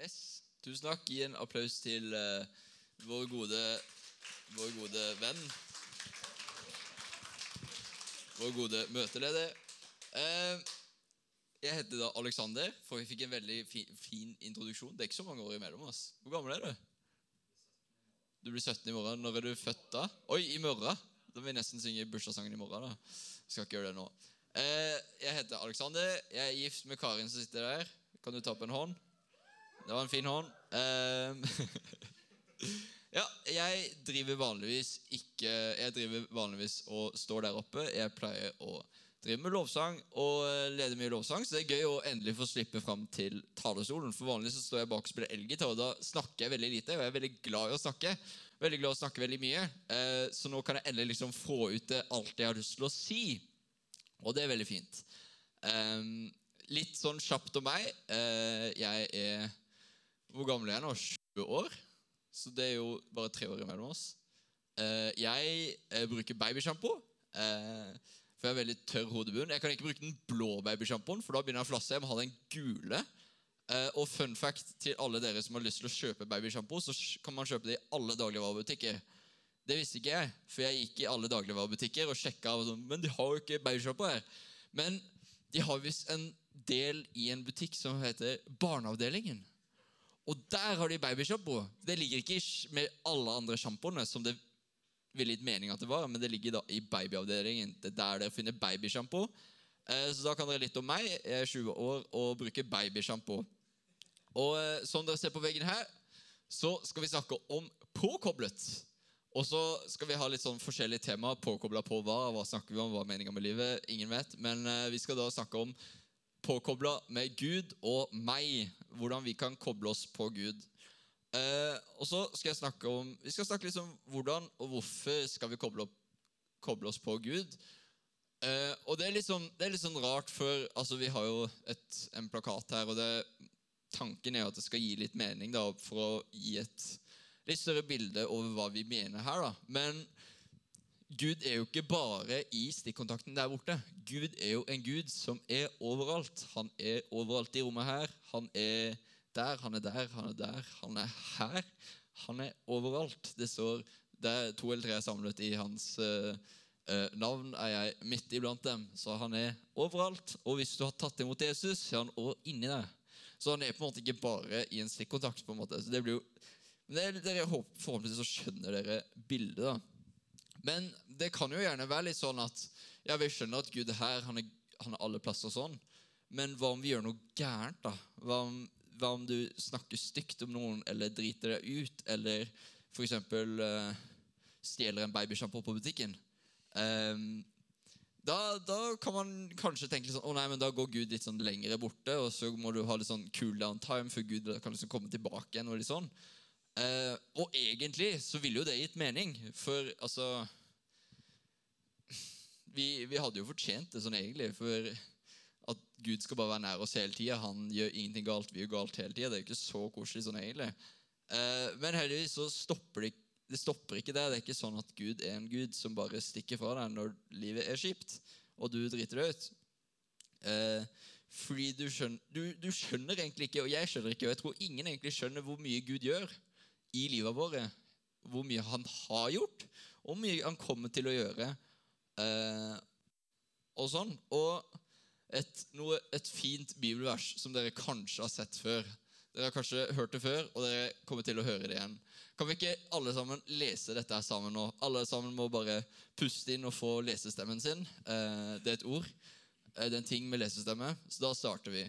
Yes. Tusen takk. Gi en applaus til uh, vår, gode, vår gode venn. Vår gode møteleder. Uh, jeg heter da Alexander, for vi fikk en veldig fi, fin introduksjon. Det er ikke så mange år imellom oss. Hvor gammel er du? Du blir 17 i morgen. Når er du født da? Oi, i morgen! Da må vi nesten synge bursdagssangen i morgen. da. Skal ikke gjøre det nå. Uh, jeg heter Alexander. Jeg er gift med Karin som sitter der. Kan du ta på en hånd? Det var en fin hånd. Eh, ja, jeg driver vanligvis ikke Jeg driver vanligvis og står der oppe. Jeg pleier å drive med lovsang og leder lede mye lovsang, så det er gøy å endelig få slippe fram til talerstolen. For vanligvis så står jeg bak og spiller elgitar, og da snakker jeg veldig lite. Og jeg er veldig glad i å snakke. Veldig glad i å snakke veldig mye. Eh, så nå kan jeg endelig liksom få ut det alt jeg har lyst til å si. Og det er veldig fint. Eh, litt sånn kjapt om meg. Eh, jeg er Hvor gammel er jeg nå? 20 år? Så det er jo bare tre år imellom oss. Eh, jeg eh, bruker babysjampo. Eh, for jeg har veldig tørr hodebunn. Jeg kan ikke bruke den blå babysjampoen, for da begynner jeg å flasse. Jeg må ha den gule. Og fun fact til alle dere som har lyst til å kjøpe babysjampo, så kan man kjøpe det i alle dagligvarebutikker. Det visste ikke jeg, for jeg gikk i alle dagligvarebutikker og sjekka. Og sånn, men de har jo ikke babysjampo her. Men de har visst en del i en butikk som heter Barneavdelingen. Og der har de babysjampo. Det ligger ikke med alle andre sjampoene, som det ville gitt mening at det var, men det ligger da i babyavdelingen. Det er der dere finner babysjampo. Eh, så da kan dere litt om meg. Jeg er 20 år og bruker babysjampo. Og eh, som dere ser på veggen her, så skal vi snakke om påkoblet. Og så skal vi ha litt sånn forskjellige temaer. Påkobla på hva? Hva snakker vi om? Hva er meninga med livet? Ingen vet. Men eh, vi skal da snakke om påkobla med Gud og meg. Hvordan vi kan koble oss på Gud. Eh, og så skal jeg snakke om Vi skal snakke litt om hvordan og hvorfor skal vi koble, koble oss på Gud. Eh, og det er, litt sånn, det er litt sånn rart, for altså, vi har jo et, en plakat her, og det, tanken er at det skal gi litt mening da, for å gi et litt større bilde over hva vi mener her. da. Men Gud er jo ikke bare i stikkontakten der borte. Gud er jo en Gud som er overalt. Han er overalt i rommet her. Han er der, han er der, han er der, han er her. Han er overalt. Det står der to eller tre er samlet i hans uh, uh, navn, er jeg midt iblant dem. Så han er overalt. Og hvis du har tatt imot Jesus, så er han også inni deg. Så han er på en måte ikke bare i en stikkontakt. på en måte. Så det blir jo, det, dere Forhåpentligvis så skjønner dere bildet. da. Men det kan jo gjerne være litt sånn at ja, vi skjønner at Gud er her, han er, han er alle plasser og sånn. Men hva om vi gjør noe gærent? da? Hva om hva om du snakker stygt om noen eller driter deg ut, eller f.eks. Uh, stjeler en babysjampo på butikken? Um, da, da, kan man kanskje tenke litt sånn, å nei, men da går Gud litt sånn lengre borte, og så må du ha litt sånn cool down time før Gud kan liksom komme tilbake igjen. Og litt sånn. Uh, og egentlig så ville jo det gitt mening, for altså vi, vi hadde jo fortjent det sånn egentlig. for at Gud skal bare være nær oss hele tida. Han gjør ingenting galt, vi gjør galt hele tida. Det er jo ikke så koselig sånn egentlig. Eh, men heldigvis så stopper det, det stopper ikke der. Det er ikke sånn at Gud er en Gud som bare stikker fra deg når livet er kjipt, og du driter deg ut. Eh, fordi du skjønner, du, du skjønner egentlig ikke, og jeg skjønner ikke, og jeg tror ingen egentlig skjønner hvor mye Gud gjør i livet vårt. Hvor mye han har gjort, og hvor mye han kommer til å gjøre. Eh, og sånn. Og et, noe, et fint bibelvers som dere kanskje har sett før. Dere har kanskje hørt det før, og dere kommer til å høre det igjen. Kan vi ikke alle sammen lese dette her sammen nå? Alle sammen må bare puste inn og få lesestemmen sin. Eh, det er et ord. Eh, det er en ting med lesestemme. Så da starter vi.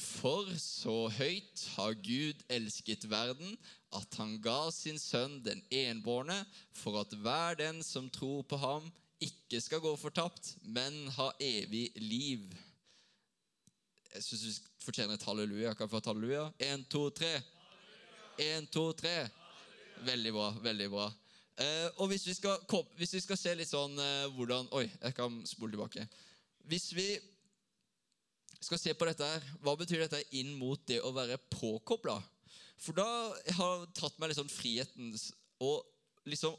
For så høyt har Gud elsket verden, at han ga sin sønn den enbårne, for at hver den som tror på ham, ikke skal gå fortapt, men ha evig liv. Jeg syns vi fortjener et halleluja. Kan vi få et halleluja? Én, to, tre. Én, to, tre. Veldig bra. veldig bra. Eh, og hvis vi, skal, hvis vi, skal, se litt sånn eh, hvordan Oi, jeg kan spole tilbake. Hvis vi skal se på dette her, hva betyr dette inn mot det å være påkobla? For da har jeg tatt meg liksom friheten og liksom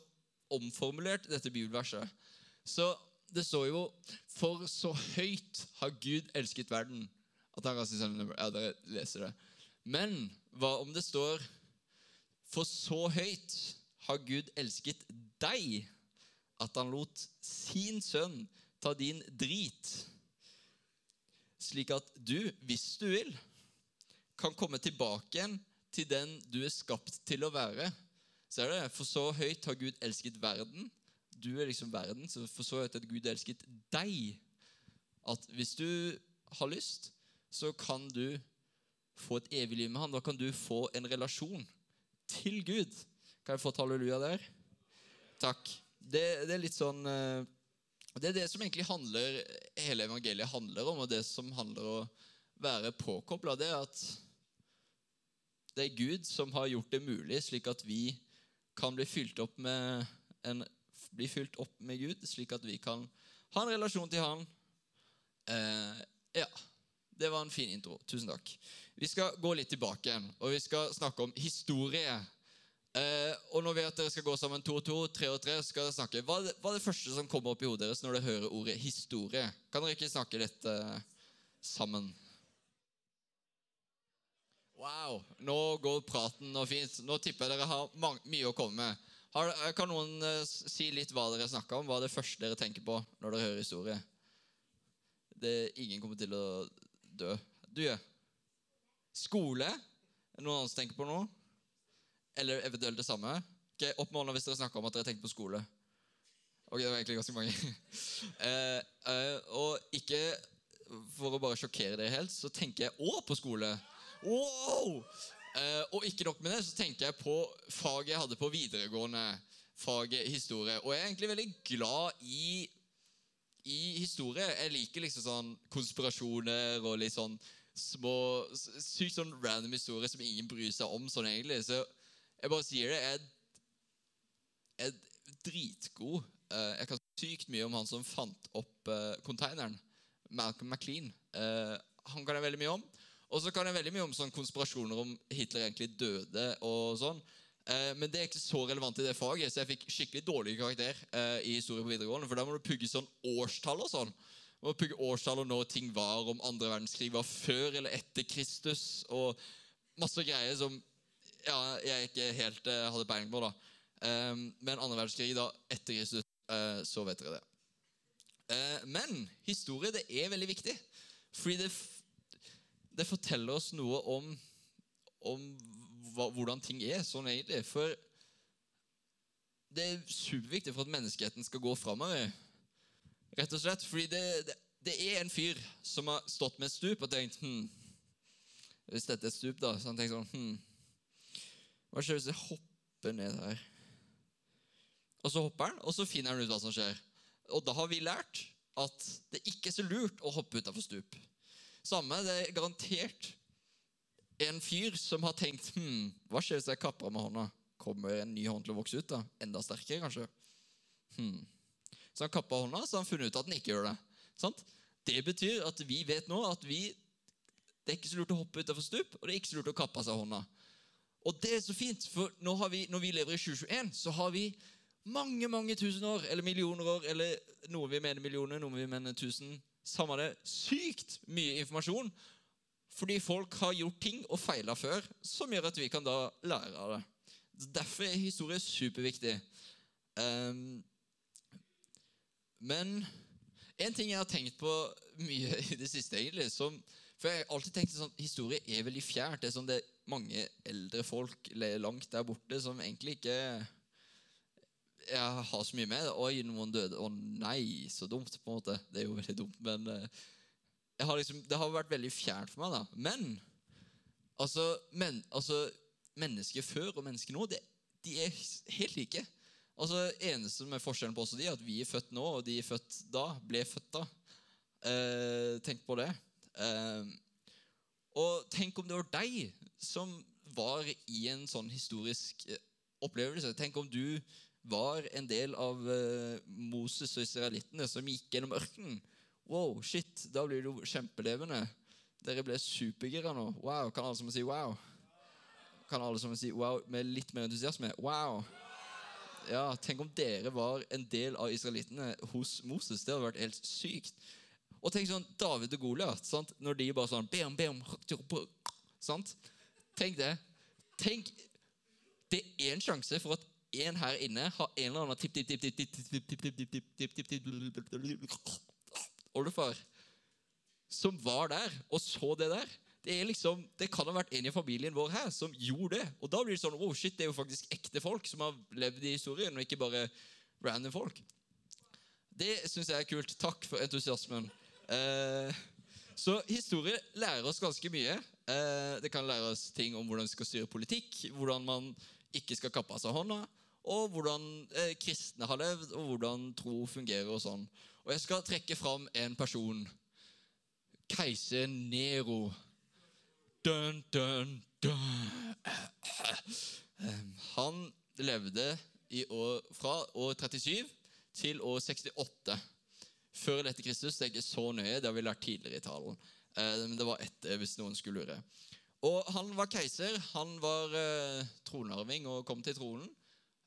omformulert dette bibelverset. Så det står jo For så høyt har Gud elsket verden at han sønn Ja, dere leser det. Men hva om det står For så høyt har Gud elsket deg at han lot sin sønn ta din drit, slik at du, hvis du vil, kan komme tilbake igjen til den du er skapt til å være. Ser du det? For så høyt har Gud elsket verden. Du er liksom verden, så for så høyt har Gud elsket deg. At hvis du har lyst, så kan du få et evig liv med han. Da kan du få en relasjon til Gud. Kan jeg få et halleluja der? Takk. Det, det er litt sånn eh, Det er det som egentlig handler hele evangeliet handler om, og det som handler om å være påkobla, det er at det er Gud som har gjort det mulig, slik at vi kan bli fylt opp med, en, bli fylt opp med Gud, slik at vi kan ha en relasjon til Han. Eh, ja, det var en fin intro. Tusen takk. Vi skal gå litt tilbake og vi skal snakke om historie. Eh, og vet vi at dere skal gå sammen to og to, tre og tre, skal dere snakke. Hva er, det, hva er det første som kommer opp i hodet deres når dere hører ordet historie? Kan dere ikke snakke litt eh, sammen? Wow, nå går praten og fint. Nå tipper jeg dere har mye å komme med. Har, kan noen eh, si litt hva dere snakker om? Hva er det første dere tenker på når dere hører historie? Det, ingen kommer til å dø. Du, ja. Skole? Er det noen andre som tenker på noe? Eller eventuelt det samme? Okay, opp med hånda hvis dere snakker om at dere tenker på skole. Ok, det var egentlig ganske mange. eh, eh, og ikke for å bare sjokkere dere helt, så tenker jeg òg på skole. Wow! Eh, og ikke nok med det, så tenker jeg på faget jeg hadde på videregående. Faget historie. Og jeg er egentlig veldig glad i, i historie. Jeg liker liksom sånn konspirasjoner og litt sånn små Sykt sånn random historier som ingen bryr seg om sånn egentlig. Så jeg bare sier det. Jeg er dritgod. Eh, jeg kan sykt mye om han som fant opp konteineren. Eh, Malcolm McLean. Eh, han kan jeg veldig mye om. Og så kan jeg veldig mye om sånn konspirasjoner om Hitler egentlig døde. og sånn. Men det er ikke så relevant i det faget, så jeg fikk skikkelig dårlig karakter i historie på videregående. For da må du pugge sånn årstall og sånn. Du må pugge årstall og når ting var, om andre verdenskrig var før eller etter Kristus. Og masse greier som ja, jeg ikke helt eh, hadde peiling på. da. Eh, men andre verdenskrig da, etter Kristus, uh, så vet dere det. Uh, men historie det er veldig viktig. Fordi det det forteller oss noe om, om hva, hvordan ting er sånn egentlig. For det er superviktig for at menneskeheten skal gå framover. Rett og slett. Fordi det, det, det, er en fyr som har stått med et stup og tenkt hm, Hvis dette er et stup, da, så han tenkt sånn hm, Hva skjer hvis jeg hopper ned her? Og så hopper han, og så finner han ut hva som skjer. Og da har vi lært at det ikke er så lurt å hoppe utafor stup. Samme, det er garantert en fyr som har tenkt hm, Hva skjer hvis jeg kapper med hånda? Kommer en ny hånd til å vokse ut? da? Enda sterkere, kanskje? Hmm. Så han kappa hånda, så han funnet ut at den ikke gjør det. Sant? Det betyr at vi vet nå at vi, det er ikke så lurt å hoppe utafor stup, og det er ikke så lurt å kappe seg hånda. Og det er så fint, for vi, når vi lever i 2021, så har vi mange mange tusen år, eller millioner år, eller noe vi mener millioner, noe vi mener tusen samme det, sykt mye informasjon. Fordi folk har gjort ting og feila før, som gjør at vi kan da lære av det. Derfor er historie superviktig. Um, men en ting jeg har tenkt på mye i det siste, egentlig som, For jeg har alltid tenkt sånn historie er veldig fjert. Det er sånn det er mange eldre folk langt der borte som egentlig ikke jeg har så mye med. Oi, noen døde. Å nei, så dumt. på en måte. Det er jo veldig dumt, men uh, har liksom, det har vært veldig fjernt for meg. da. Men altså, men, altså mennesker før og mennesker nå, det, de er helt like. Altså, Eneste er forskjellen på oss og de, er at vi er født nå, og de er født da. Ble født da. Eh, tenk på det. Eh, og tenk om det var deg som var i en sånn historisk opplevelse. Tenk om du var en del av uh, Moses og israelittene som gikk gjennom ørkenen. Wow, shit, da blir du kjempelevende. Dere ble supergira nå. Wow, Kan alle sammen si wow? Kan alle sammen si wow med litt mer entusiasme? Wow. Ja, Tenk om dere var en del av israelittene hos Moses. Det hadde vært helt sykt. Og tenk sånn David og Goliat. Når de bare sånn bam, bam, sant? Tenk det. Tenk, Det er en sjanse for at en her inne har en eller annen tipp, tipp, tipp, tipp, tipp, tipp, tipp, tipp, tipp, tipp, tipp, oldefar som var der og så det der. Det, er liksom, det kan ha vært en i familien vår her som gjorde det. Og da blir det sånn oh shit, det er jo faktisk ekte folk som har levd i historien, og ikke bare random folk. Det syns jeg er kult. Takk for entusiasmen. Eh, så historie lærer oss ganske mye. Eh, det kan lære oss ting om hvordan vi skal styre politikk, hvordan man ikke skal kappe av seg hånda, og hvordan eh, kristne har levd, og hvordan tro fungerer og sånn. Og jeg skal trekke fram en person. Keiser Nero. Dun, dun, dun. Han levde år, fra år 37 til år 68 før eller etter Kristus. Det er ikke så nøye, det har vi lært tidligere i talen. Eh, men det var etter, hvis noen skulle lure. Og Han var keiser. Han var eh, tronarving og kom til tronen.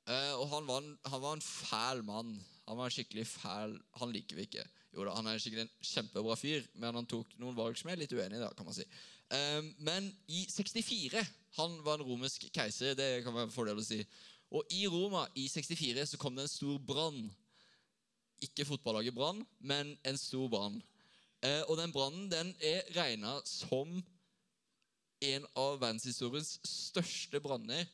Eh, og han var, en, han var, en, fæl mann. Han var en skikkelig fæl Han liker vi ikke. Jo da, Han er sikkert en kjempebra fyr, men han tok noen valg som er litt uenig i. kan man si. Eh, men i 64 Han var en romersk keiser. Det kan være en fordel å si. Og i Roma i 64 så kom det en stor brann ikke fotballaget Brann, men en stor brann. Eh, og den brannen den er regna som en av verdenshistoriens største branner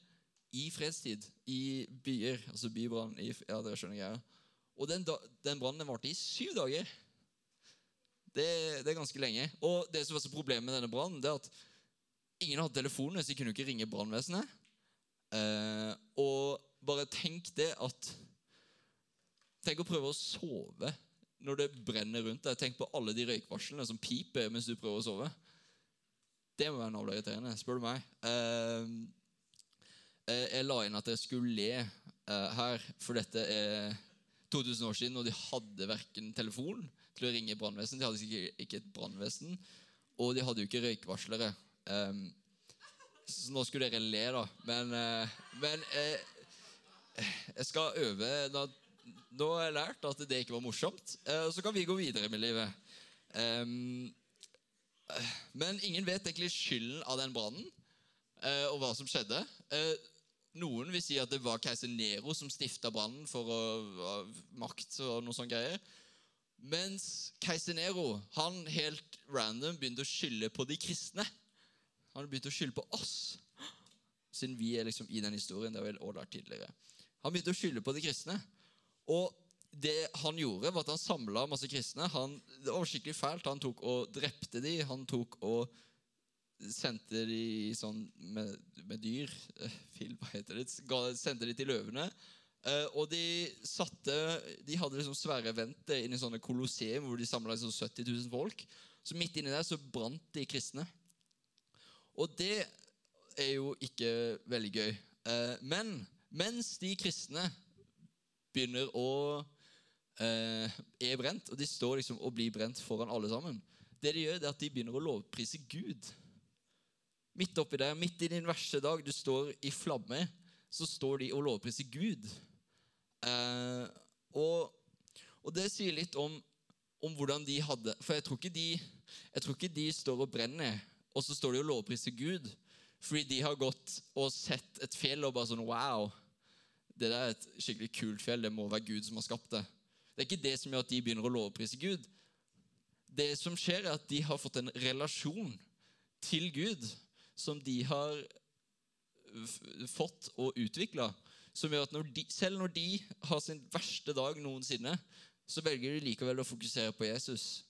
i fredstid. I byer. Altså bybrann i Ja, det skjønner jeg. Og den, den brannen varte i syv dager. Det, det, er ganske lenge. Og det som var så problemet med denne brannen, det er at ingen hadde telefoner, så de kunne ikke ringe brannvesenet. Eh, og bare tenk det at Tenk å prøve å sove når det brenner rundt deg. Tenk på alle de røykvarslene som piper mens du prøver å sove. Det må være navla irriterende, spør du meg. Uh, jeg la inn at jeg skulle le uh, her, for dette er 2000 år siden, og de hadde verken telefon til å ringe brannvesen, de hadde ikke, et brannvesen, og de hadde jo ikke røykvarslere. Så nå skulle dere le, da. Men, men jeg skal øve da nå har jeg lært at det ikke var morsomt. Eh, så kan vi gå videre med livet. Men ingen vet egentlig skylden av den brannen eh, og hva som skjedde. Eh, noen vil si at det var keiser Nero som stifta brannen for å makt. og noe sånt greier. Mens keiser Nero han helt random begynte å skylde på de kristne. Han begynte å skylde på oss, siden vi er liksom i den historien. det har vi også lært tidligere. Han begynte å skylde på de kristne. Og det han gjorde, var at han samla masse kristne. Han, det var skikkelig fælt. Han tok og drepte de, Han tok og sendte de sånn med, med dyr eh, Film, hva heter det? Sendte de til løvene. Uh, og de satte De hadde liksom svære eventer inni sånne kolosseum hvor de samla liksom 70 000 folk. Så midt inni der så brant de kristne. Og det er jo ikke veldig gøy. Uh, men mens de kristne begynner å eh, er brent, og de står liksom og blir brent foran alle sammen. Det de gjør, det er at de begynner å lovprise Gud. Midt oppi der, midt i din verste dag, du står i flamme, så står de og lovpriser Gud. Eh, og, og, det sier litt om, om, hvordan de hadde For jeg tror, ikke de, jeg tror ikke de står og brenner, og så står de og lovpriser Gud fordi de har gått og sett et fjell og bare sånn Wow! Det der er et skikkelig kult fjell. Det må være Gud som har skapt det. Det er ikke det som gjør at de begynner å lovprise Gud. Det som skjer, er at de har fått en relasjon til Gud som de har fått og utvikla. Som gjør at når de, selv når de har sin verste dag noensinne, så velger de likevel å fokusere på Jesus.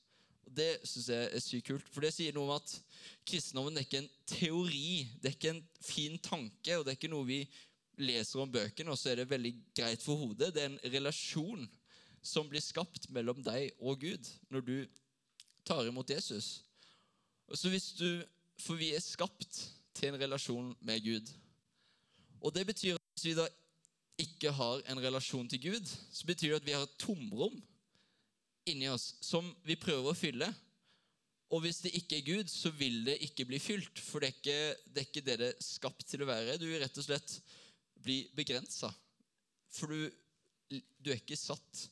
Og Det syns jeg er sykt kult. For det sier noe om at kristendommen er ikke en teori, det er ikke en fin tanke, og det er ikke noe vi leser om bøkene, og så er det veldig greit for hodet. Det er en relasjon som blir skapt mellom deg og Gud når du tar imot Jesus. Så hvis du, For vi er skapt til en relasjon med Gud. Og det betyr at hvis vi da ikke har en relasjon til Gud, så betyr det at vi har et tomrom inni oss som vi prøver å fylle. Og hvis det ikke er Gud, så vil det ikke bli fylt. For det er ikke det er ikke det, det er skapt til å være. Du er rett og slett bli begrensa. For du, du, er ikke satt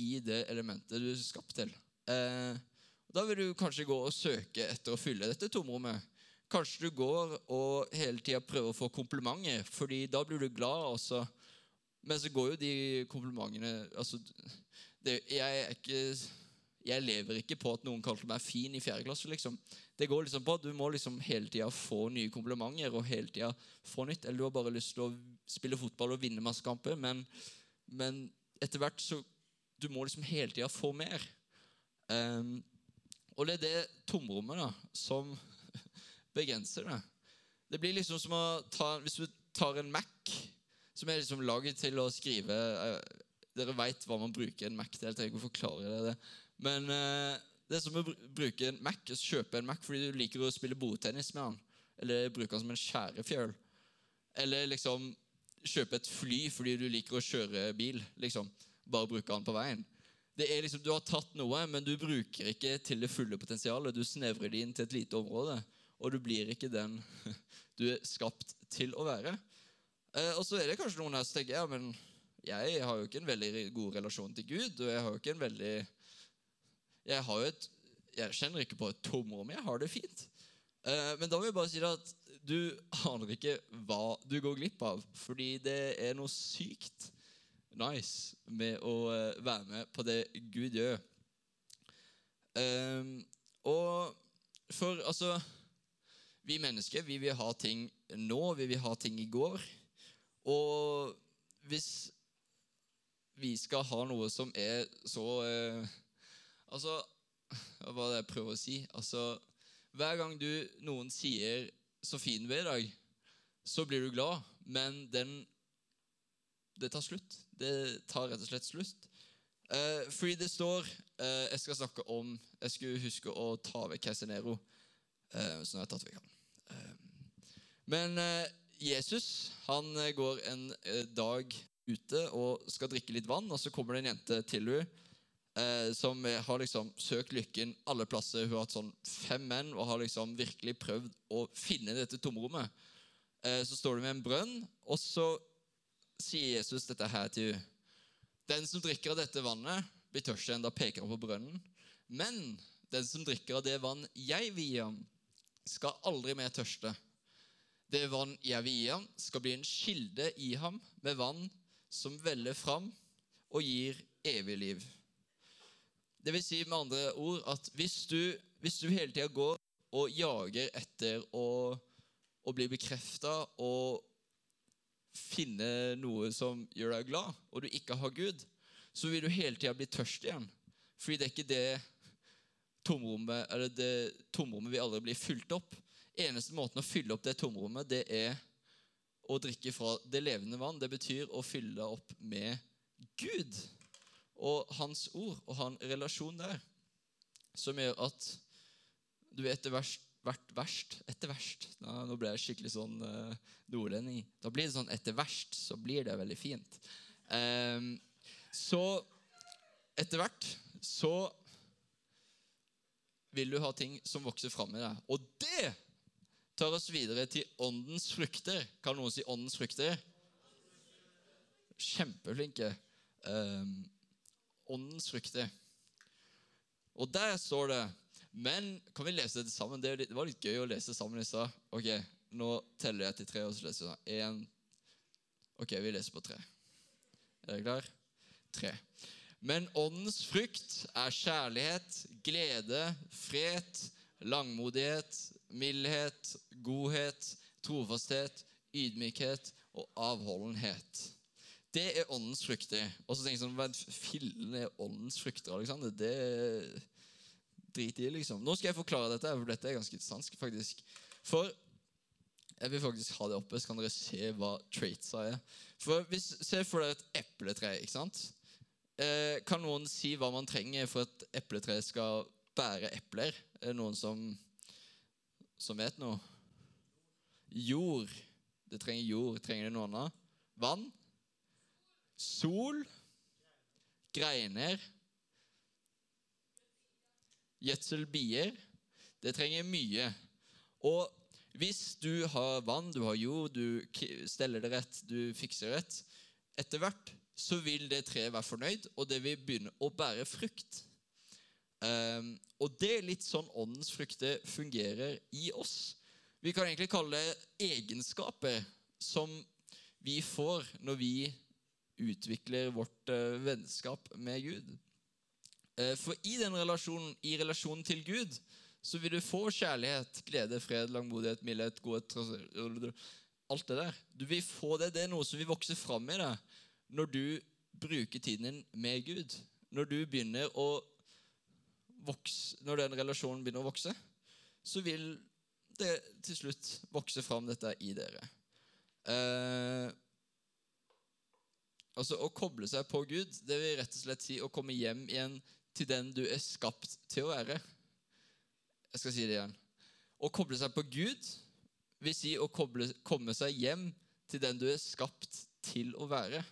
i det elementet du er skapt til. Eh, da vil du kanskje gå og søke etter å fylle dette tomrommet. kanskje du går og hele tida prøver å få komplimenter, fordi da blir du glad. Også. Men så går jo de komplimentene altså, det, jeg, ikke, jeg lever ikke på at noen kaller meg fin i fjerde klasse. liksom. Det går liksom på at Du må liksom hele tida få nye komplimenter og hele tida få nytt. Eller du har bare lyst til å spille fotball og vinne masse kamper, men, men etter hvert så Du må liksom hele tida få mer. Um, og det er det tomrommet da, som begrenser det. Det blir liksom som å ta Hvis du tar en Mac, som er liksom laget til å skrive uh, Dere veit hva man bruker en Mac til. Jeg trenger ikke å forklare det. Men uh, det er som å bruke en Mac, kjøpe en Mac fordi du liker å spille bordtennis med den. Eller bruke den som en skjærefjøl. Eller liksom kjøpe et fly fordi du liker å kjøre bil. liksom. Bare bruke den på veien. Det er liksom, Du har tatt noe, men du bruker ikke til det fulle potensialet. Du snevrer det inn til et lite område, og du blir ikke den du er skapt til å være. Eh, og så er det kanskje noen her som tenker ja, men jeg har jo ikke en veldig god relasjon til Gud. og jeg har jo ikke en veldig... Jeg, har jo et, jeg kjenner ikke på et tomrom. Jeg har det fint. Eh, men da vil jeg bare si at du aner ikke hva du går glipp av. Fordi det er noe sykt nice med å eh, være med på det Gud gjør. Um, og for altså Vi mennesker vi vil ha ting nå, vi vil ha ting i går. Og hvis vi skal ha noe som er så uh, Altså Hva er det jeg prøver å si? Altså, Hver gang du, noen sier 'så fin du er i dag', så blir du glad, men den det tar slutt. Det tar rett og slett slutt. Uh, fordi det står uh, Jeg skal snakke om Jeg skulle huske å ta vekk Casinero. Uh, så nå har jeg tatt vekk han. men Jesus han går en dag ute og skal drikke litt vann, og så kommer det en jente til henne som har liksom søkt lykken alle plasser. Hun har hatt sånn fem menn og har liksom virkelig prøvd å finne dette tomrommet. så står du med en brønn, og så sier Jesus dette her til henne. Den som drikker av dette vannet, blir tørst igjen. Da peker han på brønnen. Men den som drikker av det vann jeg vil gi ham, skal aldri mer tørste. Det vann jeg vil gi ham, skal bli en kilde i ham med vann som veller fram og gir evig liv. Det vil si med andre ord at hvis du, hvis du hele tida går og jager etter å, å bli bekrefta og finne noe som gjør deg glad, og du ikke har Gud, så vil du hele tida bli tørst igjen. Fordi det er ikke det tomrommet, eller det tomrommet vil aldri bli fylt opp. Eneste måten å fylle opp det tomrommet, det er å drikke fra det levende vann. Det betyr å fylle opp med Gud og Hans ord og han relasjon der, som gjør at du etter hvert verst etter verst. nå ble jeg skikkelig sånn uh, nordlending. Da blir det sånn etter verst, så blir det veldig fint. Um, så etter hvert så vil du ha ting som vokser fram i deg. Og det tar oss videre til åndens frukter. Kan noen si åndens frukter? Kjempeflinke. Um, åndens frukter. Og der står det men kan vi lese det sammen? Det, var litt gøy å lese sammen i stad. Ok, nå teller jeg til tre, og så leser jeg én. Ok, vi leser på tre. Er dere klar? Tre. Men åndens frukt er kjærlighet, glede, fred, langmodighet, mildhet, godhet, trofasthet, ydmykhet og avholdenhet. Det er åndens frukter. Og så tenker jeg sånn, fillen er åndens frukter? Alexander? Det drit i, liksom. Nå skal jeg forklare dette, for dette er ganske interessant. faktisk. For jeg vil faktisk ha det oppe, så kan dere se hva traitsa er. For hvis, Se for dere et epletre. ikke sant? Eh, kan noen si hva man trenger for at epletre skal bære epler? Er det noen som, som vet noe? Jord. Det trenger jord. Trenger det noe annet? Vann? Sol? Greiner? gjødselbier. Det trenger mye. Og hvis du har vann, du har jord, du steller det rett, du fikser det rett Etter hvert så vil det treet være fornøyd, og det vil begynne å bære frukt. Um, og det er litt sånn åndens frukter fungerer i oss. Vi kan egentlig kalle det egenskaper som vi får når vi utvikler vårt eh, vennskap med Gud. Eh, For i den relasjonen, i relasjonen til Gud, så vil du få kjærlighet, glede, fred, langmodighet, mildhet, godhet Alt det der. Du vil få det. Det er noe som vil vokse fram i deg når du bruker tiden din med Gud. Når du begynner å vokse, når den relasjonen begynner å vokse, så vil det til slutt vokse fram dette i dere. Eh, altså Å koble seg på Gud, det vil rett og slett si å komme hjem igjen til den du er skapt til å være. Jeg skal si det igjen. Å koble seg på Gud vil si å koble, komme seg hjem til den du er skapt til å være.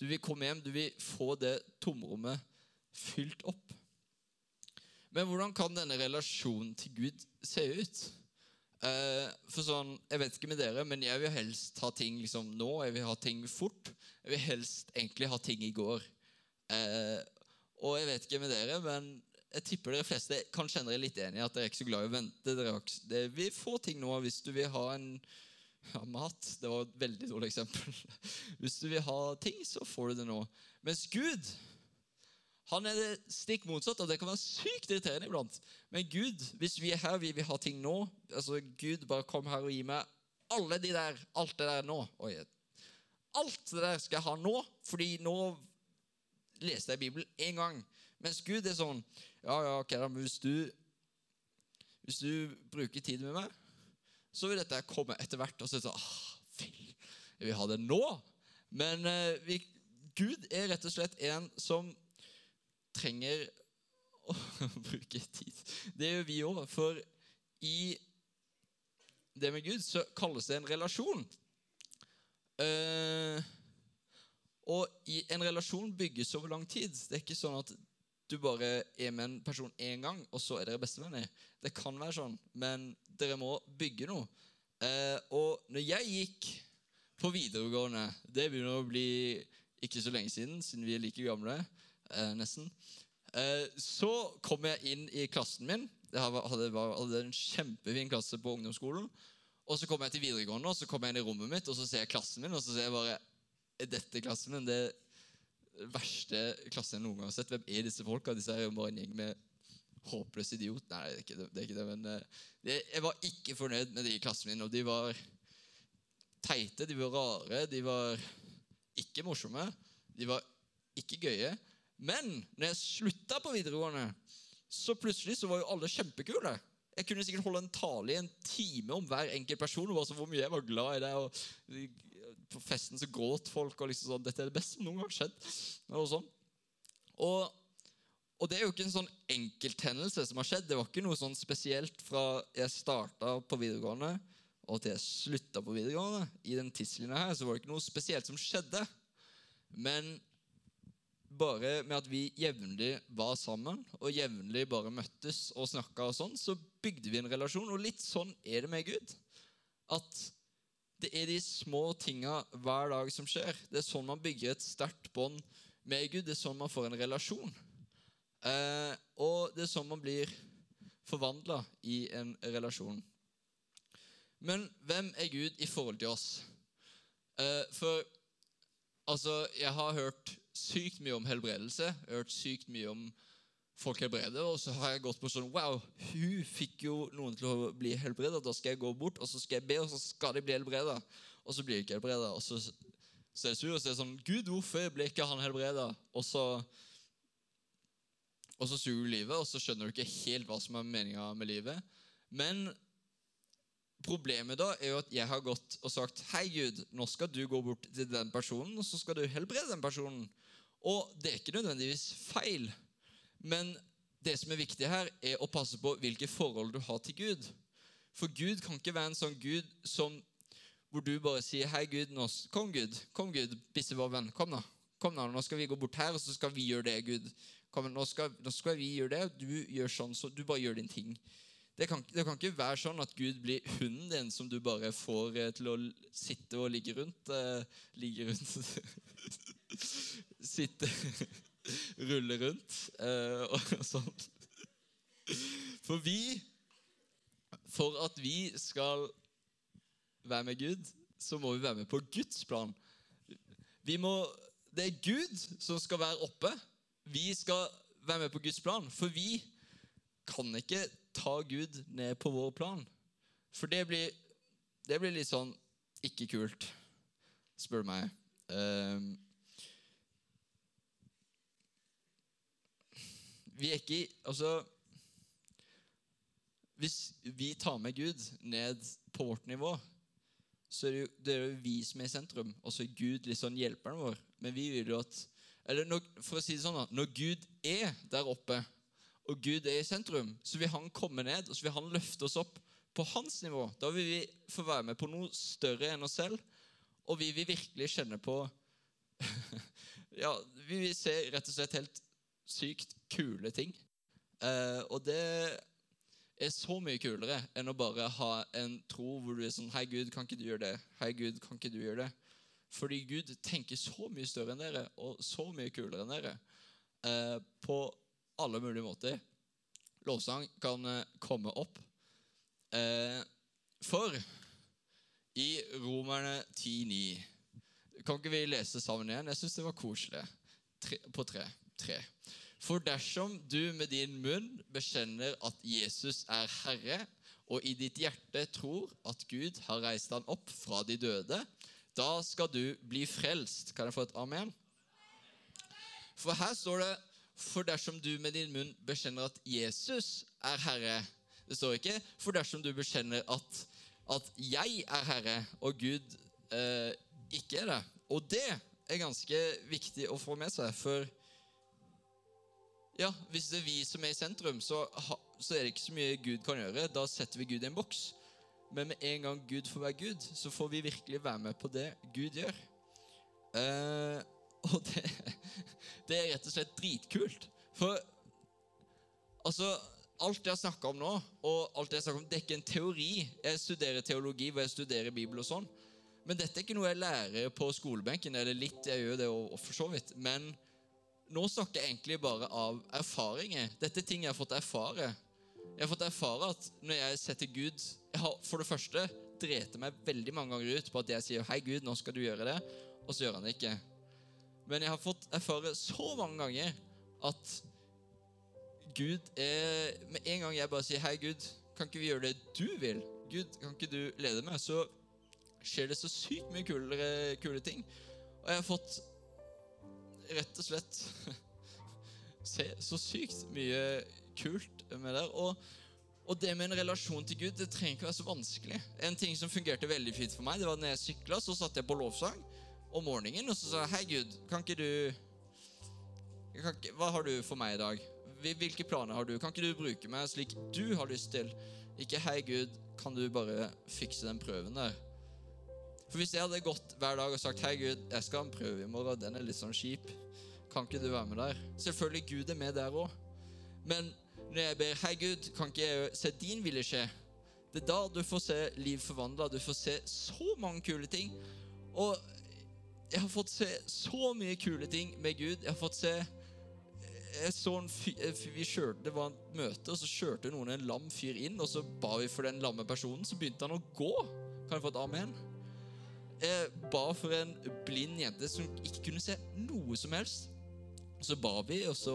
Du vil komme hjem, du vil få det tomrommet fylt opp. Men hvordan kan denne relasjonen til Gud se ut? Eh, for sånn, Jeg vet ikke med dere, men jeg vil helst ha ting liksom nå. Jeg vil ha ting fort. Jeg vil helst egentlig ha ting i går. Eh, og jeg vet ikke med dere, men jeg tipper dere fleste kan kjenne dere litt enig i at dere er ikke så glad i å vente. Dere er det, vi får ting nå hvis du vil ha en ja, mat. Det var et veldig dårlig eksempel. Hvis du vil ha ting, så får du det nå. Mens Gud han er det stikk motsatt, og det kan være sykt irriterende iblant. Men Gud, hvis vi er her, vi vil ha ting nå altså Gud, bare kom her og gi meg alle de der, alt det der nå. Oi, alt det der skal jeg ha nå, fordi nå leste jeg Bibelen én gang. Mens Gud er sånn Ja, ja, ok, da, men hvis du Hvis du bruker tid med meg, så vil dette komme etter hvert. Og så er det sånn ah, Fy, jeg vil ha det nå. Men eh, vi, Gud er rett og slett en som trenger å bruke tid. Det gjør vi òg. For i det med Gud så kalles det en relasjon. Eh, og en relasjon bygges over lang tid. Det er ikke sånn at du bare er med en person én gang, og så er dere bestevenner. Det kan være sånn, men dere må bygge noe. Eh, og når jeg gikk på videregående Det begynner å bli ikke så lenge siden, siden vi er like gamle. Eh, nesten. Eh, så kom jeg inn i klassen min. Jeg hadde, en kjempefin klasse på ungdomsskolen. Og så kom jeg til videregående, og så kom jeg inn i rommet mitt, og så ser jeg klassen min, og så ser jeg bare Er dette klassen min? Det er verste klassen jeg noen gang har sett. Hvem er disse folka? Disse er jo bare en gjeng med håpløse idiot. Nei, det er ikke det. det, er ikke det men uh, det, jeg var ikke fornøyd med de i klassen min. Og de var teite, de var rare, de var ikke morsomme. De var ikke gøye. Men når jeg slutta på videregående, så plutselig så var jo alle kjempekule. Jeg kunne sikkert holde en tale i en time om hver enkelt person. og hvor mye jeg var glad i det, og På festen så gråt folk. og liksom sånn, Dette er det beste som noen gang har skjedd. Og, sånn. og, og, det er jo ikke en sånn enkelthendelse som har skjedd. Det var ikke noe sånn spesielt fra jeg starta på videregående og til jeg slutta på videregående. I den tidslinja her så var det ikke noe spesielt som skjedde. Men bare med at vi jevnlig var sammen og jevnlig bare møttes og snakka, sånn, så bygde vi en relasjon. Og litt sånn er det med Gud. At det er de små tinga hver dag som skjer. Det er sånn man bygger et sterkt bånd med Gud. Det er sånn man får en relasjon. Eh, og det er sånn man blir forvandla i en relasjon. Men hvem er Gud i forhold til oss? Eh, for altså, jeg har hørt sykt mye om helbredelse. Jeg har hørt sykt mye om folk helbreder. Og så har jeg gått på sånn Wow, hun fikk jo noen til å bli helbreda. Da skal jeg gå bort, og så skal jeg be, og så skal de bli helbreda. Og så blir de ikke helbreda. Og så, så er jeg sur og så er jeg sånn Gud, hvorfor ble ikke han helbreda? Og så og så suger du livet, og så skjønner du ikke helt hva som er meninga med livet. Men Problemet da er jo at jeg har gått og sagt Hei, Gud, nå skal du gå bort til den personen, og så skal du helbrede den personen. Og det er ikke nødvendigvis feil. Men det som er viktig her, er å passe på hvilke forhold du har til Gud. For Gud kan ikke være en sånn Gud som, hvor du bare sier Hei, Gud, nå, kom, Gud. Kom, Gud, bissevår venn. Kom, da. Kom da, Nå skal vi gå bort her, og så skal vi gjøre det, Gud. Kom, nå, skal, nå skal vi gjøre det, du gjør sånn, så du bare gjør din ting. Det kan, det kan, ikke være sånn at Gud blir hunden din som du bare får eh, til å sitte og ligge rundt. Eh, ligge rundt Sitte Rulle rundt eh, og sånn. For vi For at vi skal være med Gud, så må vi være med på Guds plan. Vi må, det er Gud som skal være oppe. Vi skal være med på Guds plan, for vi kan ikke ta Gud ned på vår plan. For det blir, det blir litt sånn ikke kult, spør du meg. Um, vi er ikke Altså Hvis vi tar med Gud ned på vårt nivå, så er det jo, det er jo vi som er i sentrum, og så er Gud litt sånn hjelperen vår. Men vi vil jo at eller når, For å si det sånn, da, når Gud er der oppe, og Gud er i sentrum, så vil han komme ned og så vil han løfte oss opp på hans nivå. Da vil vi få være med på noe større enn oss selv, og vi vil virkelig kjenne på Ja, vi vil se rett og slett helt sykt kule ting. Eh, og det er så mye kulere enn å bare ha en tro hvor du er sånn Hei, Gud, kan ikke du gjøre det? Hei, Gud, kan ikke du gjøre det? Fordi Gud tenker så mye større enn dere og så mye kulere enn dere. Eh, på alle mulige måter. Lovsang kan eh, komme opp. Eh, for i Romerne 10,9 Kan ikke vi lese sammen igjen? Jeg syns det var koselig. Tre, på tre. tre. For dersom du med din munn bekjenner at Jesus er Herre, og i ditt hjerte tror at Gud har reist ham opp fra de døde, da skal du bli frelst. Kan jeg få et amen? For her står det for dersom du med din munn bekjenner at Jesus er Herre. Det står ikke for dersom du bekjenner at, at jeg er Herre, og Gud eh, ikke er det. Og det er ganske viktig å få med seg, for ja, Hvis det er vi som er i sentrum, så, så, er det ikke så mye Gud kan gjøre. Da setter vi Gud i en boks. Men med en gang Gud får være Gud, så får vi virkelig være med på det Gud gjør. Eh, og det, det, er rett og slett dritkult. For altså Alt jeg har snakka om nå, og alt jeg har om, det er ikke en teori. Jeg studerer teologi hvor jeg studerer Bibel og sånn. Men dette er ikke noe jeg lærer på skolebenken. Eller litt, jeg gjør det for så vidt. Men nå snakker jeg egentlig bare av erfaringer. Dette er ting jeg har fått erfare. Jeg har fått erfare at når jeg setter Gud Jeg har for det første drete meg veldig mange ganger ut på at jeg sier 'Hei, Gud, nå skal du gjøre det', og så gjør han det ikke. Men jeg har fått erfare så mange ganger at Gud er Med en gang jeg bare sier 'Hei, Gud, kan ikke vi gjøre det du vil?' Gud, kan ikke du lede meg? Så skjer det så sykt mye kulere, kule ting. Og jeg har fått rett og slett se så sykt mye kult med det. Og, og, det med en relasjon til Gud det trenger ikke være så vanskelig. En ting som fungerte veldig fint for meg, det var når jeg sykla, så satt jeg på lovsang om morgenen og så sa Hei, Gud, kan ikke du kan ikke, Hva har du for meg i dag? Hvilke planer har du? Kan ikke du bruke meg slik du har lyst til? Ikke 'Hei, Gud, kan du bare fikse den prøven der?' For Hvis jeg hadde gått hver dag og sagt 'Hei, Gud, jeg skal ha en prøve i morgen. Den er litt sånn kjip. Kan ikke du være med der?' Selvfølgelig Gud er med der òg. Men når jeg ber 'Hei, Gud, kan ikke jeg se din vilje skje?' Det er da du får se liv forvandla. Du får se så mange kule ting. Og jeg har fått se så mye kule ting med Gud. Jeg har fått se jeg så en fyr, vi kjørte, Det var et møte, og så kjørte noen en lam fyr inn. Og så ba vi for den lamme personen. Så begynte han å gå. Kan jeg få et amen? Jeg ba for en blind jente som ikke kunne se noe som helst. Så ba vi, og så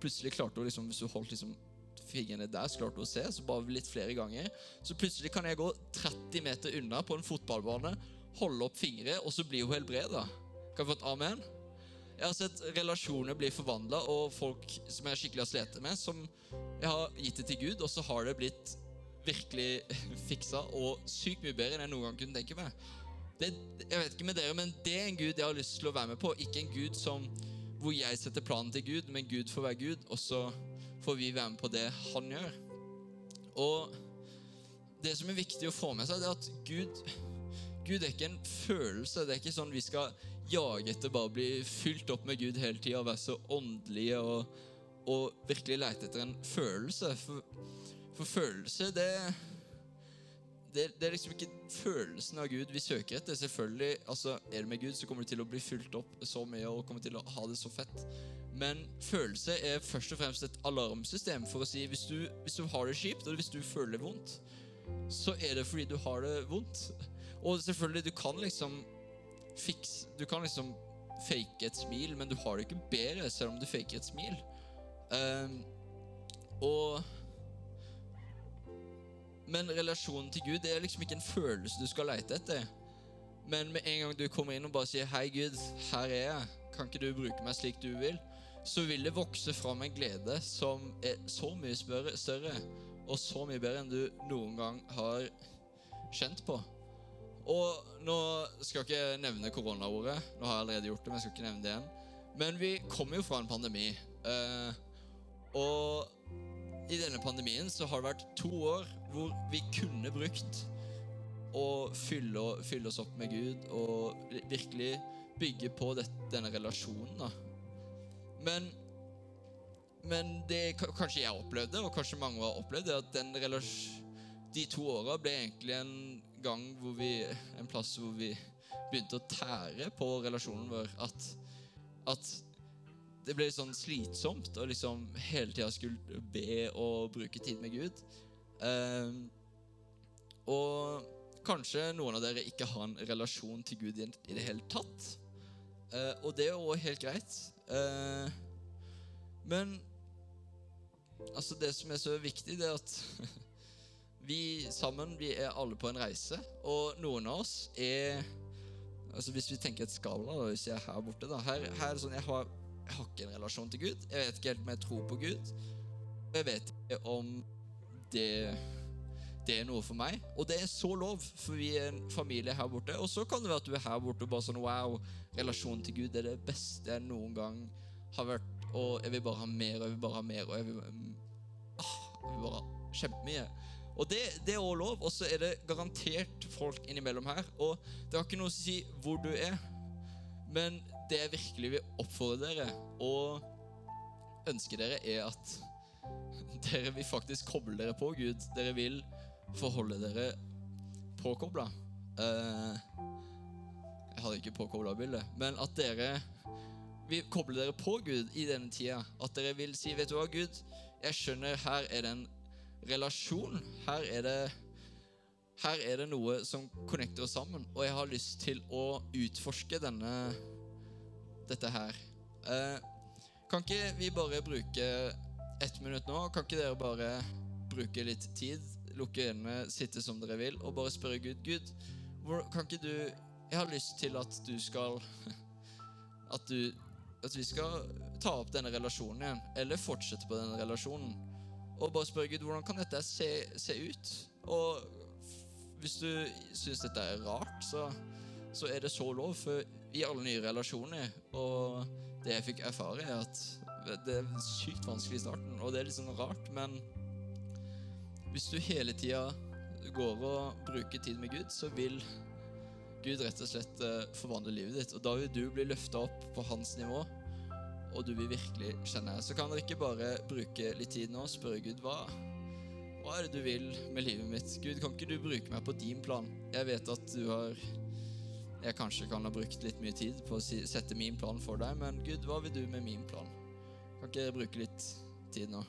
plutselig klarte hun liksom, Hvis hun holdt liksom fingrene der, så klarte hun å se. Så ba vi litt flere ganger. Så plutselig kan jeg gå 30 meter unna på en fotballbane, holde opp fingre, og så blir hun helbreda. Kan vi få et amen? Jeg har sett relasjoner bli forvandla, og folk som jeg skikkelig har slitt med, som jeg har gitt det til Gud, og så har det blitt virkelig fiksa og sykt mye bedre enn jeg noen gang kunne tenke meg det, jeg vet ikke med dere, men det er en Gud jeg har lyst til å være med på. Ikke en Gud som, hvor jeg setter planen til Gud, men Gud får være Gud, og så får vi være med på det han gjør. Og det som er viktig å få med seg, det er at Gud, Gud er ikke en følelse. Det er ikke sånn vi skal jage etter bare å bli fylt opp med Gud hele tida og være så åndelige og, og virkelig lete etter en følelse. For, for følelse, det det, det, er liksom ikke følelsen av Gud vi søker etter. Selvfølgelig, altså Er du med Gud, så kommer du til å bli fylt opp så mye og kommer til å ha det så fett. Men følelse er først og fremst et alarmsystem for å si hvis du, hvis du har det kjipt, og hvis du føler det vondt, så er det fordi du har det vondt. Og selvfølgelig, du kan liksom fikse Du kan liksom fake et smil, men du har det ikke bedre selv om du faker et smil. Um, og Men relasjonen til Gud det er liksom ikke en følelse du skal lete etter. Men med en gang du kommer inn og bare sier 'Hei, Gud, her er jeg. Kan ikke du bruke meg slik du vil?' så vil det vokse fram en glede som er så mye større og så mye bedre enn du noen gang har kjent på. Og nå skal jeg ikke nevne koronaordet. Nå har jeg allerede gjort det, men jeg skal ikke nevne det igjen. Men vi kommer jo fra en pandemi. Eh, og i denne pandemien så har det vært to år hvor vi kunne brukt å fylle, fylle oss opp med Gud og virkelig bygge på dette, denne relasjonen. da. Men, men det kanskje jeg opplevde, og kanskje mange har opplevd, er at den de to åra ble egentlig en gang hvor vi, en plass hvor vi begynte å tære på relasjonen vår. At, at det ble sånn slitsomt å liksom hele tida skulle be og bruke tid med Gud. Um, og kanskje noen av dere ikke har en relasjon til Gud i, det hele tatt. Uh, og det er òg helt greit. Uh, men altså det som er så viktig, det er at Vi sammen vi er alle på en reise, og noen av oss er altså Hvis vi tenker et skala, da, hvis jeg er her borte da, her, her er det sånn, jeg har, jeg har, ikke en relasjon til Gud. Jeg vet ikke helt om jeg tror på Gud. Jeg vet ikke om det, det er noe for meg. Og det er så lov, for vi er en familie her borte. Og så kan det være at du er her borte og bare sånn Wow, relasjonen til Gud er det beste jeg noen gang har vært. Og jeg vil bare ha mer, og jeg vil bare ha mer, og jeg vil, ah, jeg vil bare ha kjempemye. Og det, det er også lov. Og så er det garantert folk innimellom her. Og det har ikke noe å si hvor du er, men det jeg virkelig vil oppfordre dere og ønske dere, er at dere vil faktisk koble dere på Gud. Dere vil forholde dere påkobla. Uh, jeg hadde ikke påkobla bildet, men at dere vil koble dere på Gud i denne tida. At dere vil si, vet du hva, Gud, jeg skjønner her er det en relasjon. Her er det her er det noe som connecter oss sammen, og jeg har lyst til å utforske denne, dette her. Eh, kan ikke vi bare bruke ett minutt nå? Kan ikke dere bare bruke litt tid, lukke øynene, sitte som dere vil, og bare spørre Gud Gud, kan ikke du Jeg har lyst til at du skal At du At vi skal ta opp denne relasjonen igjen, eller fortsette på denne relasjonen og bare spør Gud hvordan kan dette se, se ut. Og hvis du syns dette er rart, så, så, er det så lov. For i alle nye relasjoner Og det jeg fikk erfare, er at det er sykt vanskelig i starten, og det er litt sånn rart, men hvis du hele tida går og bruker tid med Gud, så vil Gud rett og slett eh, forvandle livet ditt. Og da vil du bli løfta opp på hans nivå og du vil virkelig kjenne, så kan dere ikke bare bruke litt tid nå og spørre Gud hva, hva er det du vil med livet mitt? Gud, kan ikke du bruke meg på din plan? Jeg vet at du har Jeg kanskje kan ha brukt litt mye tid på å sette min plan for deg, men Gud, hva vil du med min plan? Kan ikke dere bruke litt tid nå?